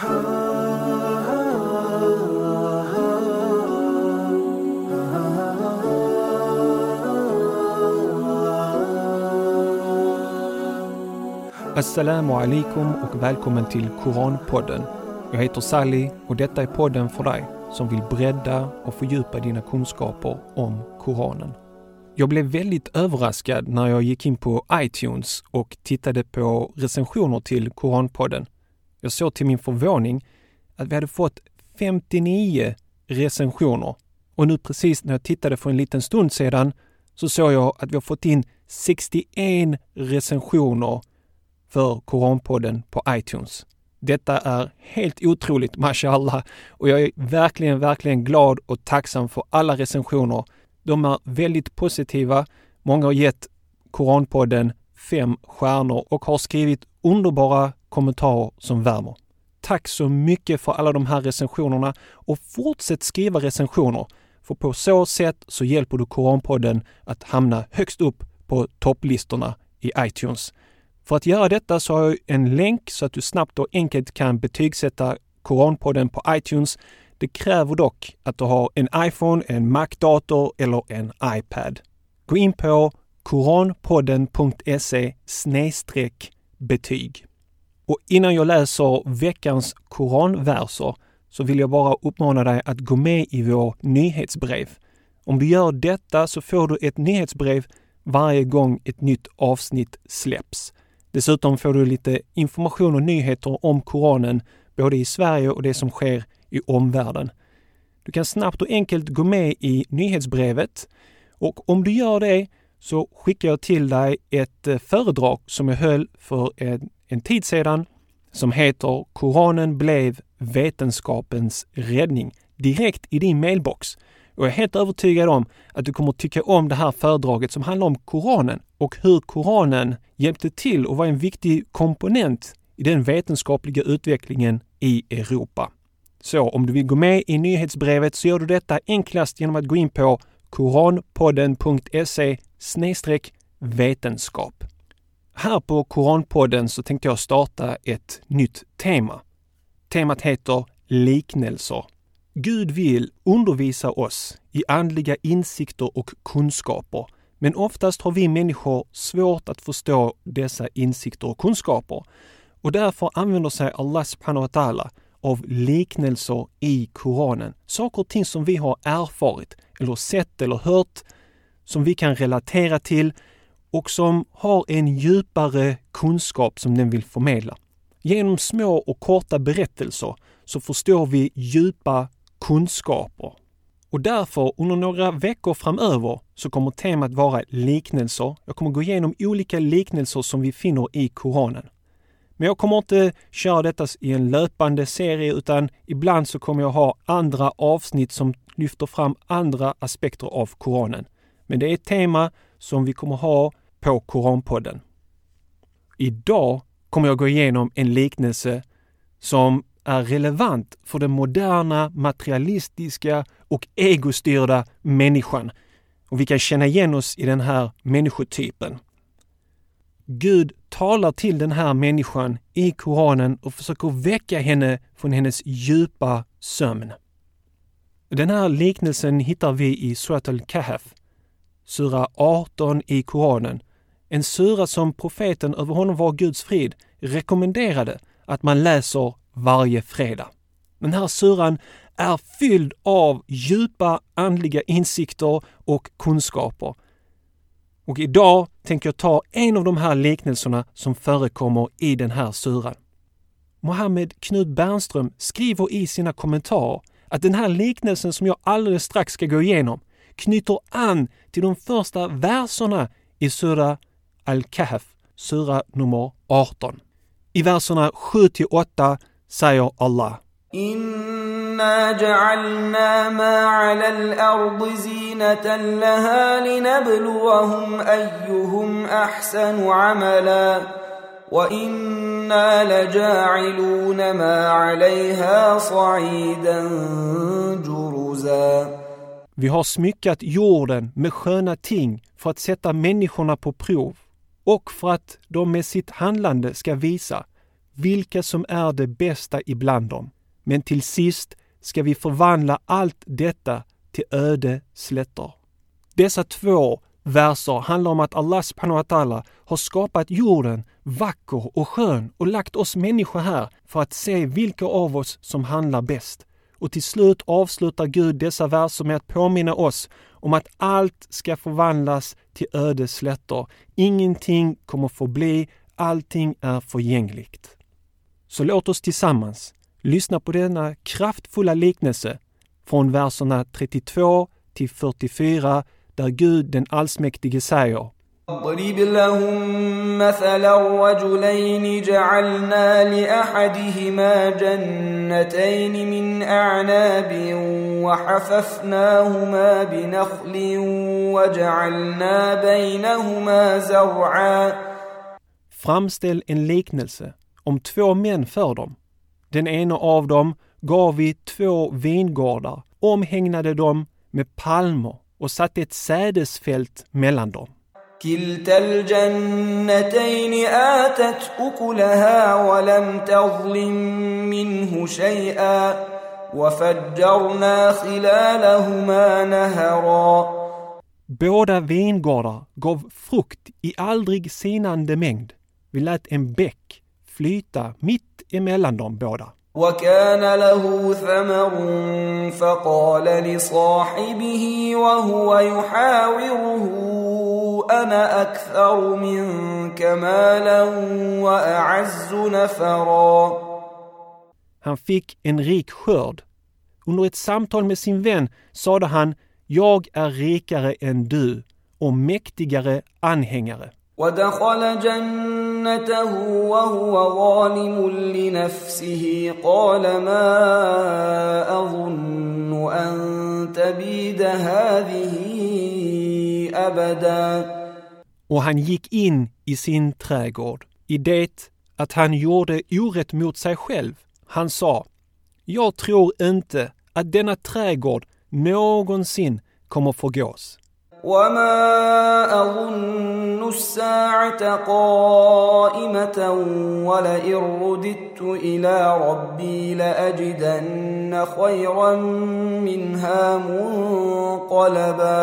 Assalamu alaikum och välkommen till Koranpodden. Jag heter Sally och detta är podden för dig som vill bredda och fördjupa dina kunskaper om Koranen. Jag blev väldigt överraskad när jag gick in på iTunes och tittade på recensioner till Koranpodden. Jag såg till min förvåning att vi hade fått 59 recensioner och nu precis när jag tittade för en liten stund sedan så såg jag att vi har fått in 61 recensioner för Koranpodden på iTunes. Detta är helt otroligt, mashallah, och jag är verkligen, verkligen glad och tacksam för alla recensioner. De är väldigt positiva. Många har gett Koranpodden fem stjärnor och har skrivit underbara kommentarer som värmer. Tack så mycket för alla de här recensionerna och fortsätt skriva recensioner, för på så sätt så hjälper du Koranpodden att hamna högst upp på topplistorna i iTunes. För att göra detta så har jag en länk så att du snabbt och enkelt kan betygsätta Koranpodden på iTunes. Det kräver dock att du har en iPhone, en Mac-dator eller en iPad. Gå in på koranpodden.se betyg. Och innan jag läser veckans koranverser så vill jag bara uppmana dig att gå med i vår nyhetsbrev. Om du gör detta så får du ett nyhetsbrev varje gång ett nytt avsnitt släpps. Dessutom får du lite information och nyheter om Koranen, både i Sverige och det som sker i omvärlden. Du kan snabbt och enkelt gå med i nyhetsbrevet och om du gör det så skickar jag till dig ett eh, föredrag som jag höll för en, en tid sedan som heter Koranen blev vetenskapens räddning direkt i din mailbox. Och jag är helt övertygad om att du kommer tycka om det här föredraget som handlar om Koranen och hur Koranen hjälpte till och var en viktig komponent i den vetenskapliga utvecklingen i Europa. Så om du vill gå med i nyhetsbrevet så gör du detta enklast genom att gå in på koranpodden.se vetenskap. Här på Koranpodden så tänkte jag starta ett nytt tema. Temat heter liknelser. Gud vill undervisa oss i andliga insikter och kunskaper, men oftast har vi människor svårt att förstå dessa insikter och kunskaper. Och därför använder sig Allah subhanahu wa ta'ala av liknelser i Koranen. Saker och ting som vi har erfarit eller sett eller hört som vi kan relatera till och som har en djupare kunskap som den vill förmedla. Genom små och korta berättelser så förstår vi djupa kunskaper. Och därför under några veckor framöver så kommer temat vara liknelser. Jag kommer gå igenom olika liknelser som vi finner i Koranen. Men jag kommer inte köra detta i en löpande serie utan ibland så kommer jag ha andra avsnitt som lyfter fram andra aspekter av Koranen. Men det är ett tema som vi kommer ha på Koranpodden. Idag kommer jag gå igenom en liknelse som är relevant för den moderna materialistiska och egostyrda människan. Och vi kan känna igen oss i den här människotypen. Gud talar till den här människan i Koranen och försöker väcka henne från hennes djupa sömn. Den här liknelsen hittar vi i Surat al-Kahf, sura 18 i Koranen. En sura som profeten, över honom var Guds frid, rekommenderade att man läser varje fredag. Den här suran är fylld av djupa andliga insikter och kunskaper. Och idag tänker jag ta en av de här liknelserna som förekommer i den här suran. Mohammed Knut Bernström skriver i sina kommentarer att den här liknelsen som jag alldeles strax ska gå igenom knyter an till de första verserna i Sura Al-Kahf, sura nummer 18. I verserna 7 till 8 säger Allah. إنا جعلنا ما على الأرض زينة لها لنبلوهم أيهم أحسن عملا وإنا لجاعلون ما عليها صعيدا جرزا Vi har smyckat jorden med sköna ting för att sätta människorna på prov och för att de med sitt handlande ska visa vilka som är det bästa ibland dem. Men till sist ska vi förvandla allt detta till öde slätter. Dessa två verser handlar om att Allah subhanahu wa har skapat jorden vacker och skön och lagt oss människor här för att se vilka av oss som handlar bäst. Och till slut avslutar Gud dessa verser med att påminna oss om att allt ska förvandlas till öde slätter. Ingenting kommer förbli, allting är förgängligt. Så låt oss tillsammans lyssna på denna kraftfulla liknelse från verserna 32 till 44 där Gud den allsmäktige säger اضرب لهم مثلا رجلين جعلنا لأحدهما جنتين من أعناب وحففناهما بنخل وجعلنا بينهما زرعا Framställ en liknelse om två män för dem. Den ena av dem gav vi två vingårdar, omhägnade dem med palmer och satte ett sädesfält mellan dem. كلتا الجنتين آتت أكلها ولم تظلم منه شيئا وفجرنا خلالهما نهرا Båda vingårdar gav frukt i aldrig sinande mängd. Vi lät en bäck flyta mitt emellan dem båda. وكان له ثمر فقال لصاحبه وهو يحاوره أنا أكثر منك مالا واعز نفرا Han fick en rik skörd. Under ett samtal med sin vän sade han Jag är rikare än du och mäktigare anhängare. ودخل جنته وهو ظالم لنفسه قال ما اظن ان تبيد هذه ابدا Och han gick in i sin trädgård i det att han gjorde orätt mot sig själv. Han sa Jag tror inte att denna trädgård någonsin kommer förgås. وما اظن الساعة قائمه ولئن رددت إلى ربي لاجدن خيرا منها منقلبا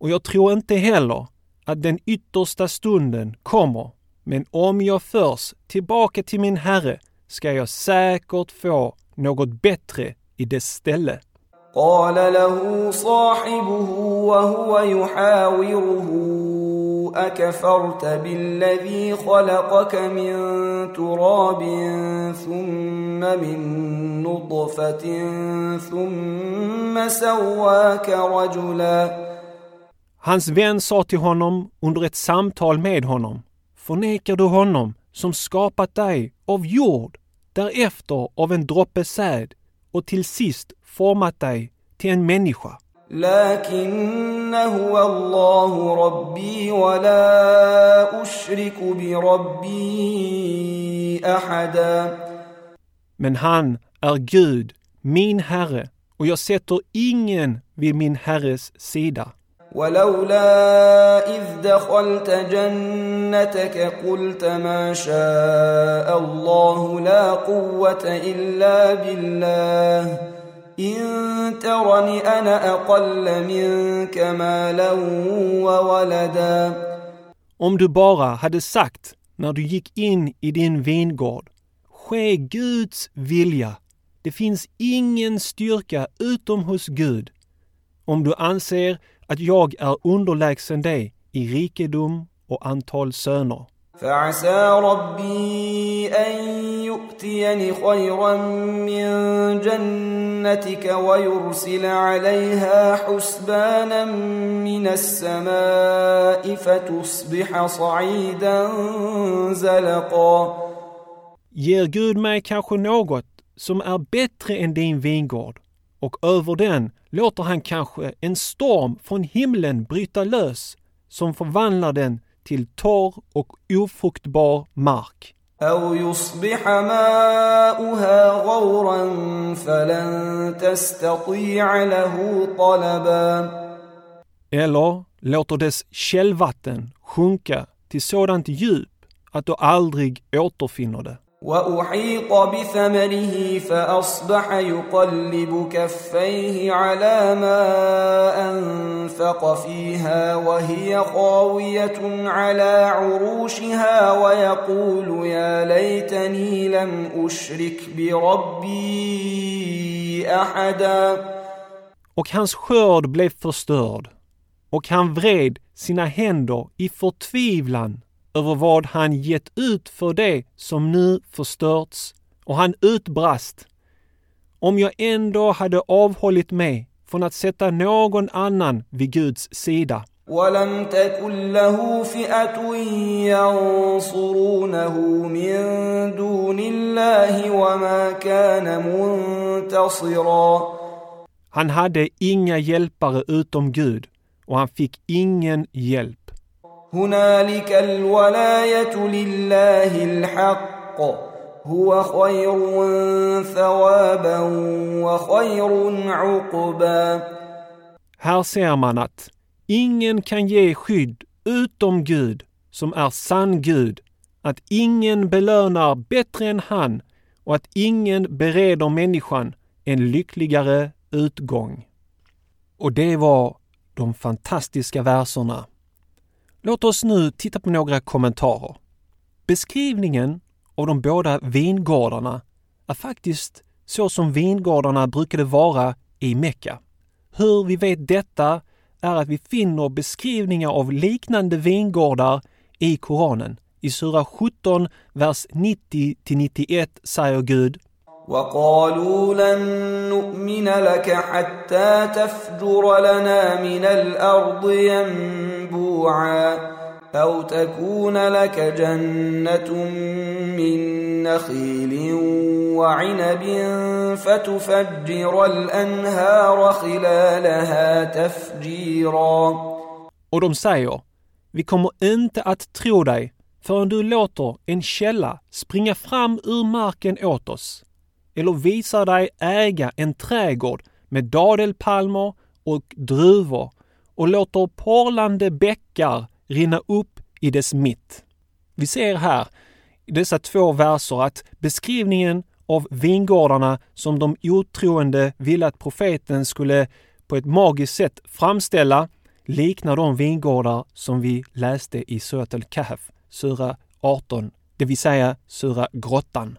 Och jag tror inte heller att den yttersta stunden kommer. Men om jag förs tillbaka till min Herre ska jag säkert få något bättre i dess ställe. قال له صاحبه وهو يحاوره اكفرت بالذي خلقك من تراب ثم من نطفه ثم سواك رجلا Hans vän sa till honom under ett samtal med honom. Förnekar du honom som skapat dig av jord, därefter av en droppe säd och till sist format dig till en människa? لكن هو الله ربي ولا اشرك بربي احدا Men han är Gud, min Herre, och jag sätter ingen vid min Herres sida. ولولا اذ دخلت جنتك قلت ما شاء الله لا قوه الا بالله ان ترني انا اقل منك مالا وولدا Om du bara hade sagt när du gick in i din vingård, ske Guds vilja. Det finns ingen styrka utom hos Gud. Om du anser att jag är underlägsen dig i rikedom och antal söner. فعسى ربي ان يؤتيني خيرا من جنتك ويرسل عليها حسبانا من السماء فتصبح صعيدا زلقا Ger Gud mig kanske något som är bättre än din vingård och över den låter han kanske en storm från himlen bryta lös som förvandlar den till torr och ofruktbar mark. أو يصبح ماؤها غورا فلن تستطيع له طلبا Eller låter dess källvatten sjunka till sådant djup att du aldrig återfinner det. وأحيط بثمره فأصبح يقلب كفيه على ما أنفق فيها وهي خاوية على عروشها ويقول يا ليتني لم أشرك بربي أحدا. Och hans skörd blev förstörd. Och han vred sina händer i förtvivlan. över vad han gett ut för det som nu förstörts och han utbrast. Om jag ändå hade avhållit mig från att sätta någon annan vid Guds sida. ولم تكن له فئة ينصرونه من دون الله وما كان منتصرا Han hade inga hjälpare utom Gud och han fick ingen hjälp. هنالك الولاية لله الحق هو خير ثوابا وخير عقبا Här ser man att ingen kan ge skydd utom Gud som är sann Gud, att ingen belönar bättre än han och att ingen bereder människan en lyckligare utgång. Och det var de fantastiska verserna. Låt oss nu titta på några kommentarer. Beskrivningen av de båda vingårdarna är faktiskt så som vingårdarna brukade vara i Mekka. Hur vi vet detta är att vi finner beskrivningar av liknande vingårdar i Koranen. I Sura 17, vers 90-91 säger Gud وقالوا لن نؤمن لك حتى تفجر لنا من الأرض ينبوعا أو تكون لك جنة من نخيل وعنب فتفجر الأنهار خلالها تفجيرا. Och de säger, vi kommer inte att tro dig förrän du låter en källa springa fram ur marken åt oss. Eller visar dig äga en trädgård med dadelpalmer och druvor och låter porlande bäckar rinna upp i dess mitt. Vi ser här i dessa två verser att beskrivningen av vingårdarna som de otroende ville att profeten skulle på ett magiskt sätt framställa liknar de vingårdar som vi läste i Surat al-Kahf, sura 18, det vill säga sura grottan.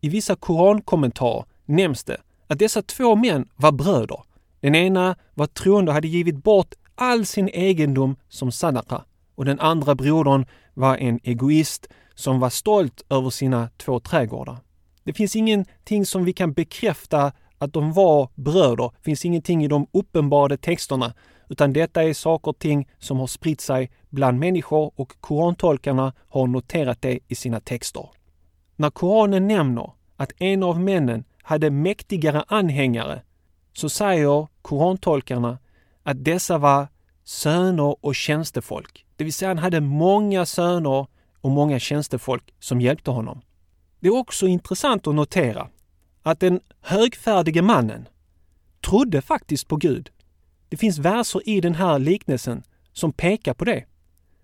I vissa korankommentarer nämns det att dessa två män var bröder. Den ena var troende och hade givit bort all sin egendom som sadaka och den andra brodern var en egoist som var stolt över sina två trädgårdar. Det finns ingenting som vi kan bekräfta att de var bröder. Det finns ingenting i de uppenbarade texterna, utan detta är saker och ting som har spritt sig bland människor och korantolkarna har noterat det i sina texter. När Koranen nämner att en av männen hade mäktigare anhängare så säger korantolkarna att dessa var söner och tjänstefolk. Det vill säga han hade många söner och många tjänstefolk som hjälpte honom. Det är också intressant att notera att den högfärdige mannen trodde faktiskt på Gud. Det finns verser i den här liknelsen som pekar på det.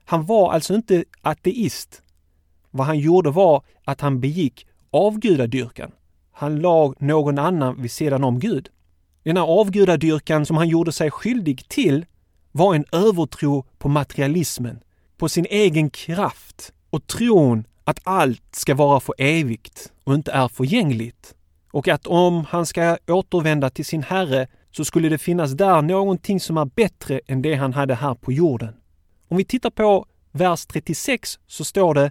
Han var alltså inte ateist. Vad han gjorde var att han begick avgudadyrkan. Han lag någon annan vid sidan om Gud. Denna avgudadyrkan som han gjorde sig skyldig till var en övertro på materialismen, på sin egen kraft och tron att allt ska vara för evigt och inte är förgängligt. Och att om han ska återvända till sin Herre så skulle det finnas där någonting som är bättre än det han hade här på jorden. Om vi tittar på vers 36 så står det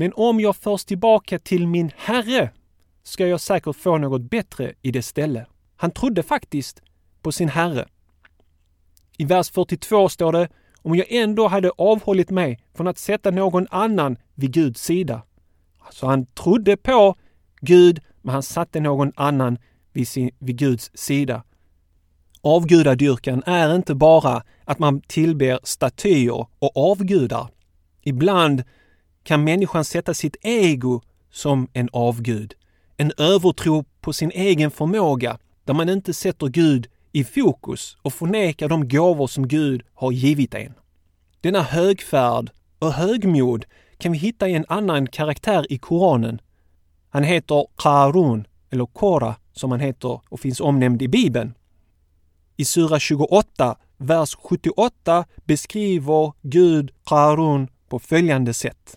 men om jag förs tillbaka till min Herre ska jag säkert få något bättre i det ställe. Han trodde faktiskt på sin Herre. I vers 42 står det om jag ändå hade avhållit mig från att sätta någon annan vid Guds sida. Alltså han trodde på Gud, men han satte någon annan vid, sin, vid Guds sida. Avgudadyrkan är inte bara att man tillber statyer och avgudar. Ibland kan människan sätta sitt ego som en avgud. En övertro på sin egen förmåga där man inte sätter Gud i fokus och förnekar de gåvor som Gud har givit en. Denna högfärd och högmod kan vi hitta i en annan karaktär i Koranen, Han heter Qarun, eller Kora, som han heter och finns omnämnd i Bibeln. I Sura 28, vers 78 beskriver Gud Qarun på följande sätt.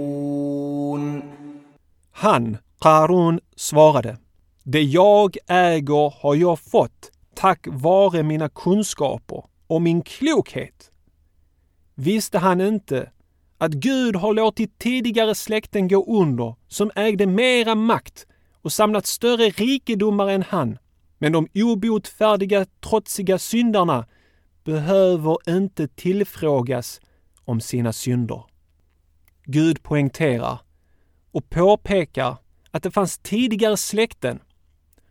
Han, Karun, svarade. Det jag äger har jag fått tack vare mina kunskaper och min klokhet. Visste han inte att Gud har låtit tidigare släkten gå under som ägde mera makt och samlat större rikedomar än han. Men de obotfärdiga, trotsiga syndarna behöver inte tillfrågas om sina synder. Gud poängterar och påpekar att det fanns tidigare släkten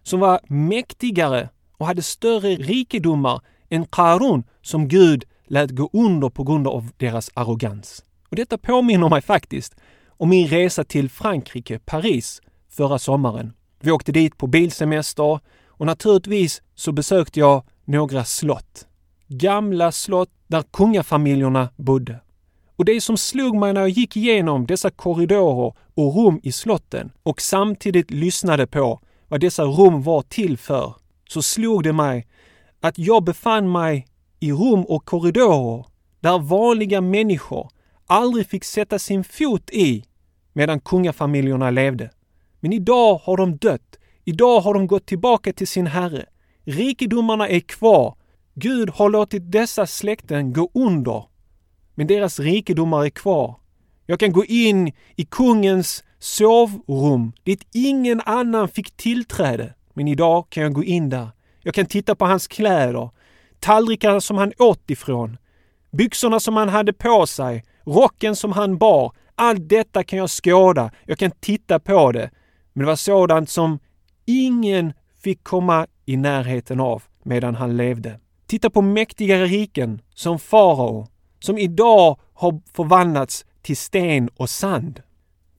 som var mäktigare och hade större rikedomar än Karun som Gud lät gå under på grund av deras arrogans. Och detta påminner mig faktiskt om min resa till Frankrike, Paris, förra sommaren. Vi åkte dit på bilsemester och naturligtvis så besökte jag några slott. Gamla slott där kungafamiljerna bodde. Och det som slog mig när jag gick igenom dessa korridorer och rum i slotten och samtidigt lyssnade på vad dessa rum var till för, så slog det mig att jag befann mig i rum och korridorer där vanliga människor aldrig fick sätta sin fot i medan kungafamiljerna levde. Men idag har de dött. Idag har de gått tillbaka till sin herre. Rikedomarna är kvar. Gud har låtit dessa släkten gå under. Men deras rikedomar är kvar. Jag kan gå in i kungens sovrum dit ingen annan fick tillträde. Men idag kan jag gå in där. Jag kan titta på hans kläder, tallrikarna som han åt ifrån, byxorna som han hade på sig, rocken som han bar. Allt detta kan jag skåda. Jag kan titta på det. Men det var sådant som ingen fick komma i närheten av medan han levde. Titta på mäktigare riken som farao, som idag har förvandlats till sten och sand.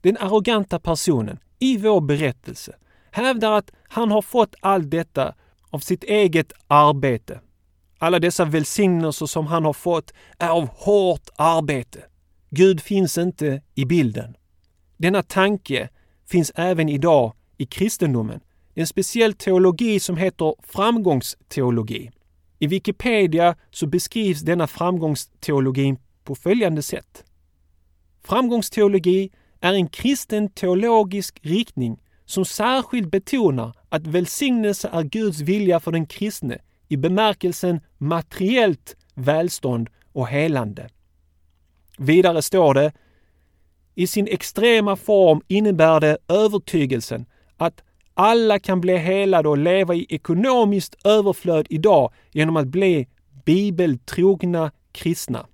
Den arroganta personen i vår berättelse hävdar att han har fått allt detta av sitt eget arbete. Alla dessa välsignelser som han har fått är av hårt arbete. Gud finns inte i bilden. Denna tanke finns även idag i kristendomen. En speciell teologi som heter framgångsteologi. I Wikipedia så beskrivs denna framgångsteologi på följande sätt. Framgångsteologi är en kristen teologisk riktning som särskilt betonar att välsignelse är Guds vilja för den kristne i bemärkelsen materiellt välstånd och helande. Vidare står det i sin extrema form innebär det övertygelsen att alla kan bli helade och leva i ekonomiskt överflöd idag genom att bli bibeltrogna kristna.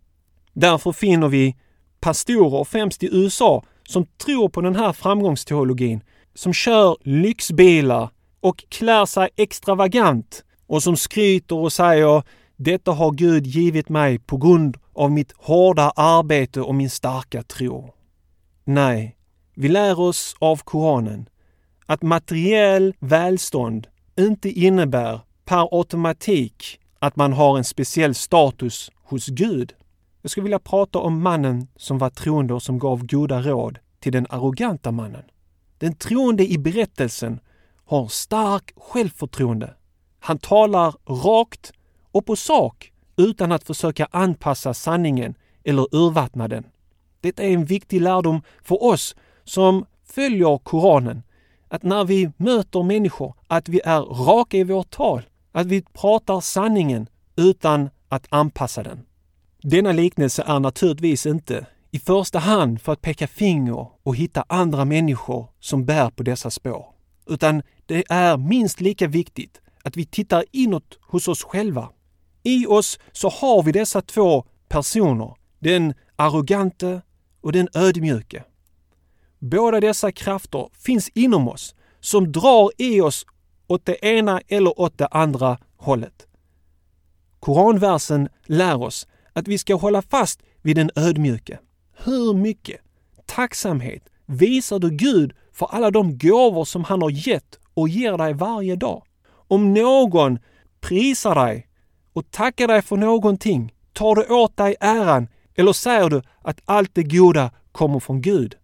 Därför finner vi pastorer, främst i USA, som tror på den här framgångsteologin, som kör lyxbilar och klär sig extravagant och som skryter och säger detta har Gud givit mig på grund av mitt hårda arbete och min starka tro. Nej, vi lär oss av Koranen att materiell välstånd inte innebär per automatik att man har en speciell status hos Gud. Jag skulle vilja prata om mannen som var troende och som gav goda råd till den arroganta mannen. Den troende i berättelsen har stark självförtroende. Han talar rakt och på sak utan att försöka anpassa sanningen eller urvattna den. Detta är en viktig lärdom för oss som följer Koranen. Att när vi möter människor, att vi är raka i vårt tal. Att vi pratar sanningen utan att anpassa den. Denna liknelse är naturligtvis inte i första hand för att peka finger och hitta andra människor som bär på dessa spår. Utan det är minst lika viktigt att vi tittar inåt hos oss själva. I oss så har vi dessa två personer, den arrogante och den ödmjuke. Båda dessa krafter finns inom oss som drar i oss åt det ena eller åt det andra hållet. Koranversen lär oss att vi ska hålla fast vid den ödmjuke. Hur mycket tacksamhet visar du Gud för alla de gåvor som han har gett och ger dig varje dag? Om någon prisar dig och tackar dig för någonting, tar du åt dig äran eller säger du att allt det goda kommer från Gud?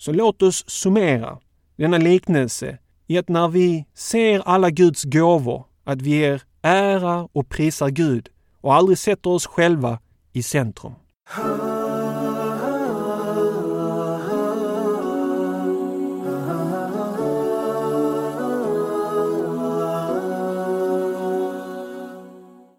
Så låt oss summera denna liknelse i att när vi ser alla Guds gåvor, att vi ger ära och prisar Gud och aldrig sätter oss själva i centrum.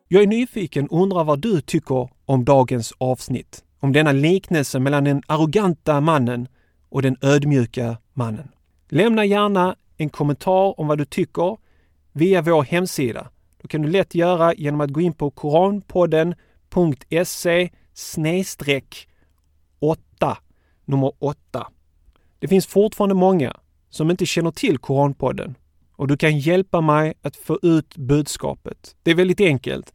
Jag är nyfiken och undrar vad du tycker om dagens avsnitt. Om denna liknelse mellan den arroganta mannen och den ödmjuka mannen. Lämna gärna en kommentar om vad du tycker via vår hemsida. Det kan du lätt göra genom att gå in på koranpodden.se snedstreck 8, nummer 8. Det finns fortfarande många som inte känner till Koranpodden och du kan hjälpa mig att få ut budskapet. Det är väldigt enkelt.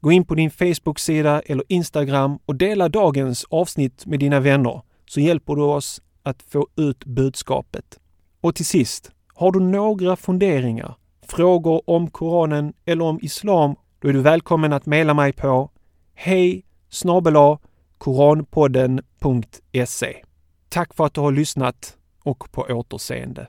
Gå in på din Facebook-sida eller Instagram och dela dagens avsnitt med dina vänner så hjälper du oss att få ut budskapet. Och till sist, har du några funderingar, frågor om Koranen eller om Islam, då är du välkommen att mejla mig på hej koranpodden.se. Tack för att du har lyssnat och på återseende.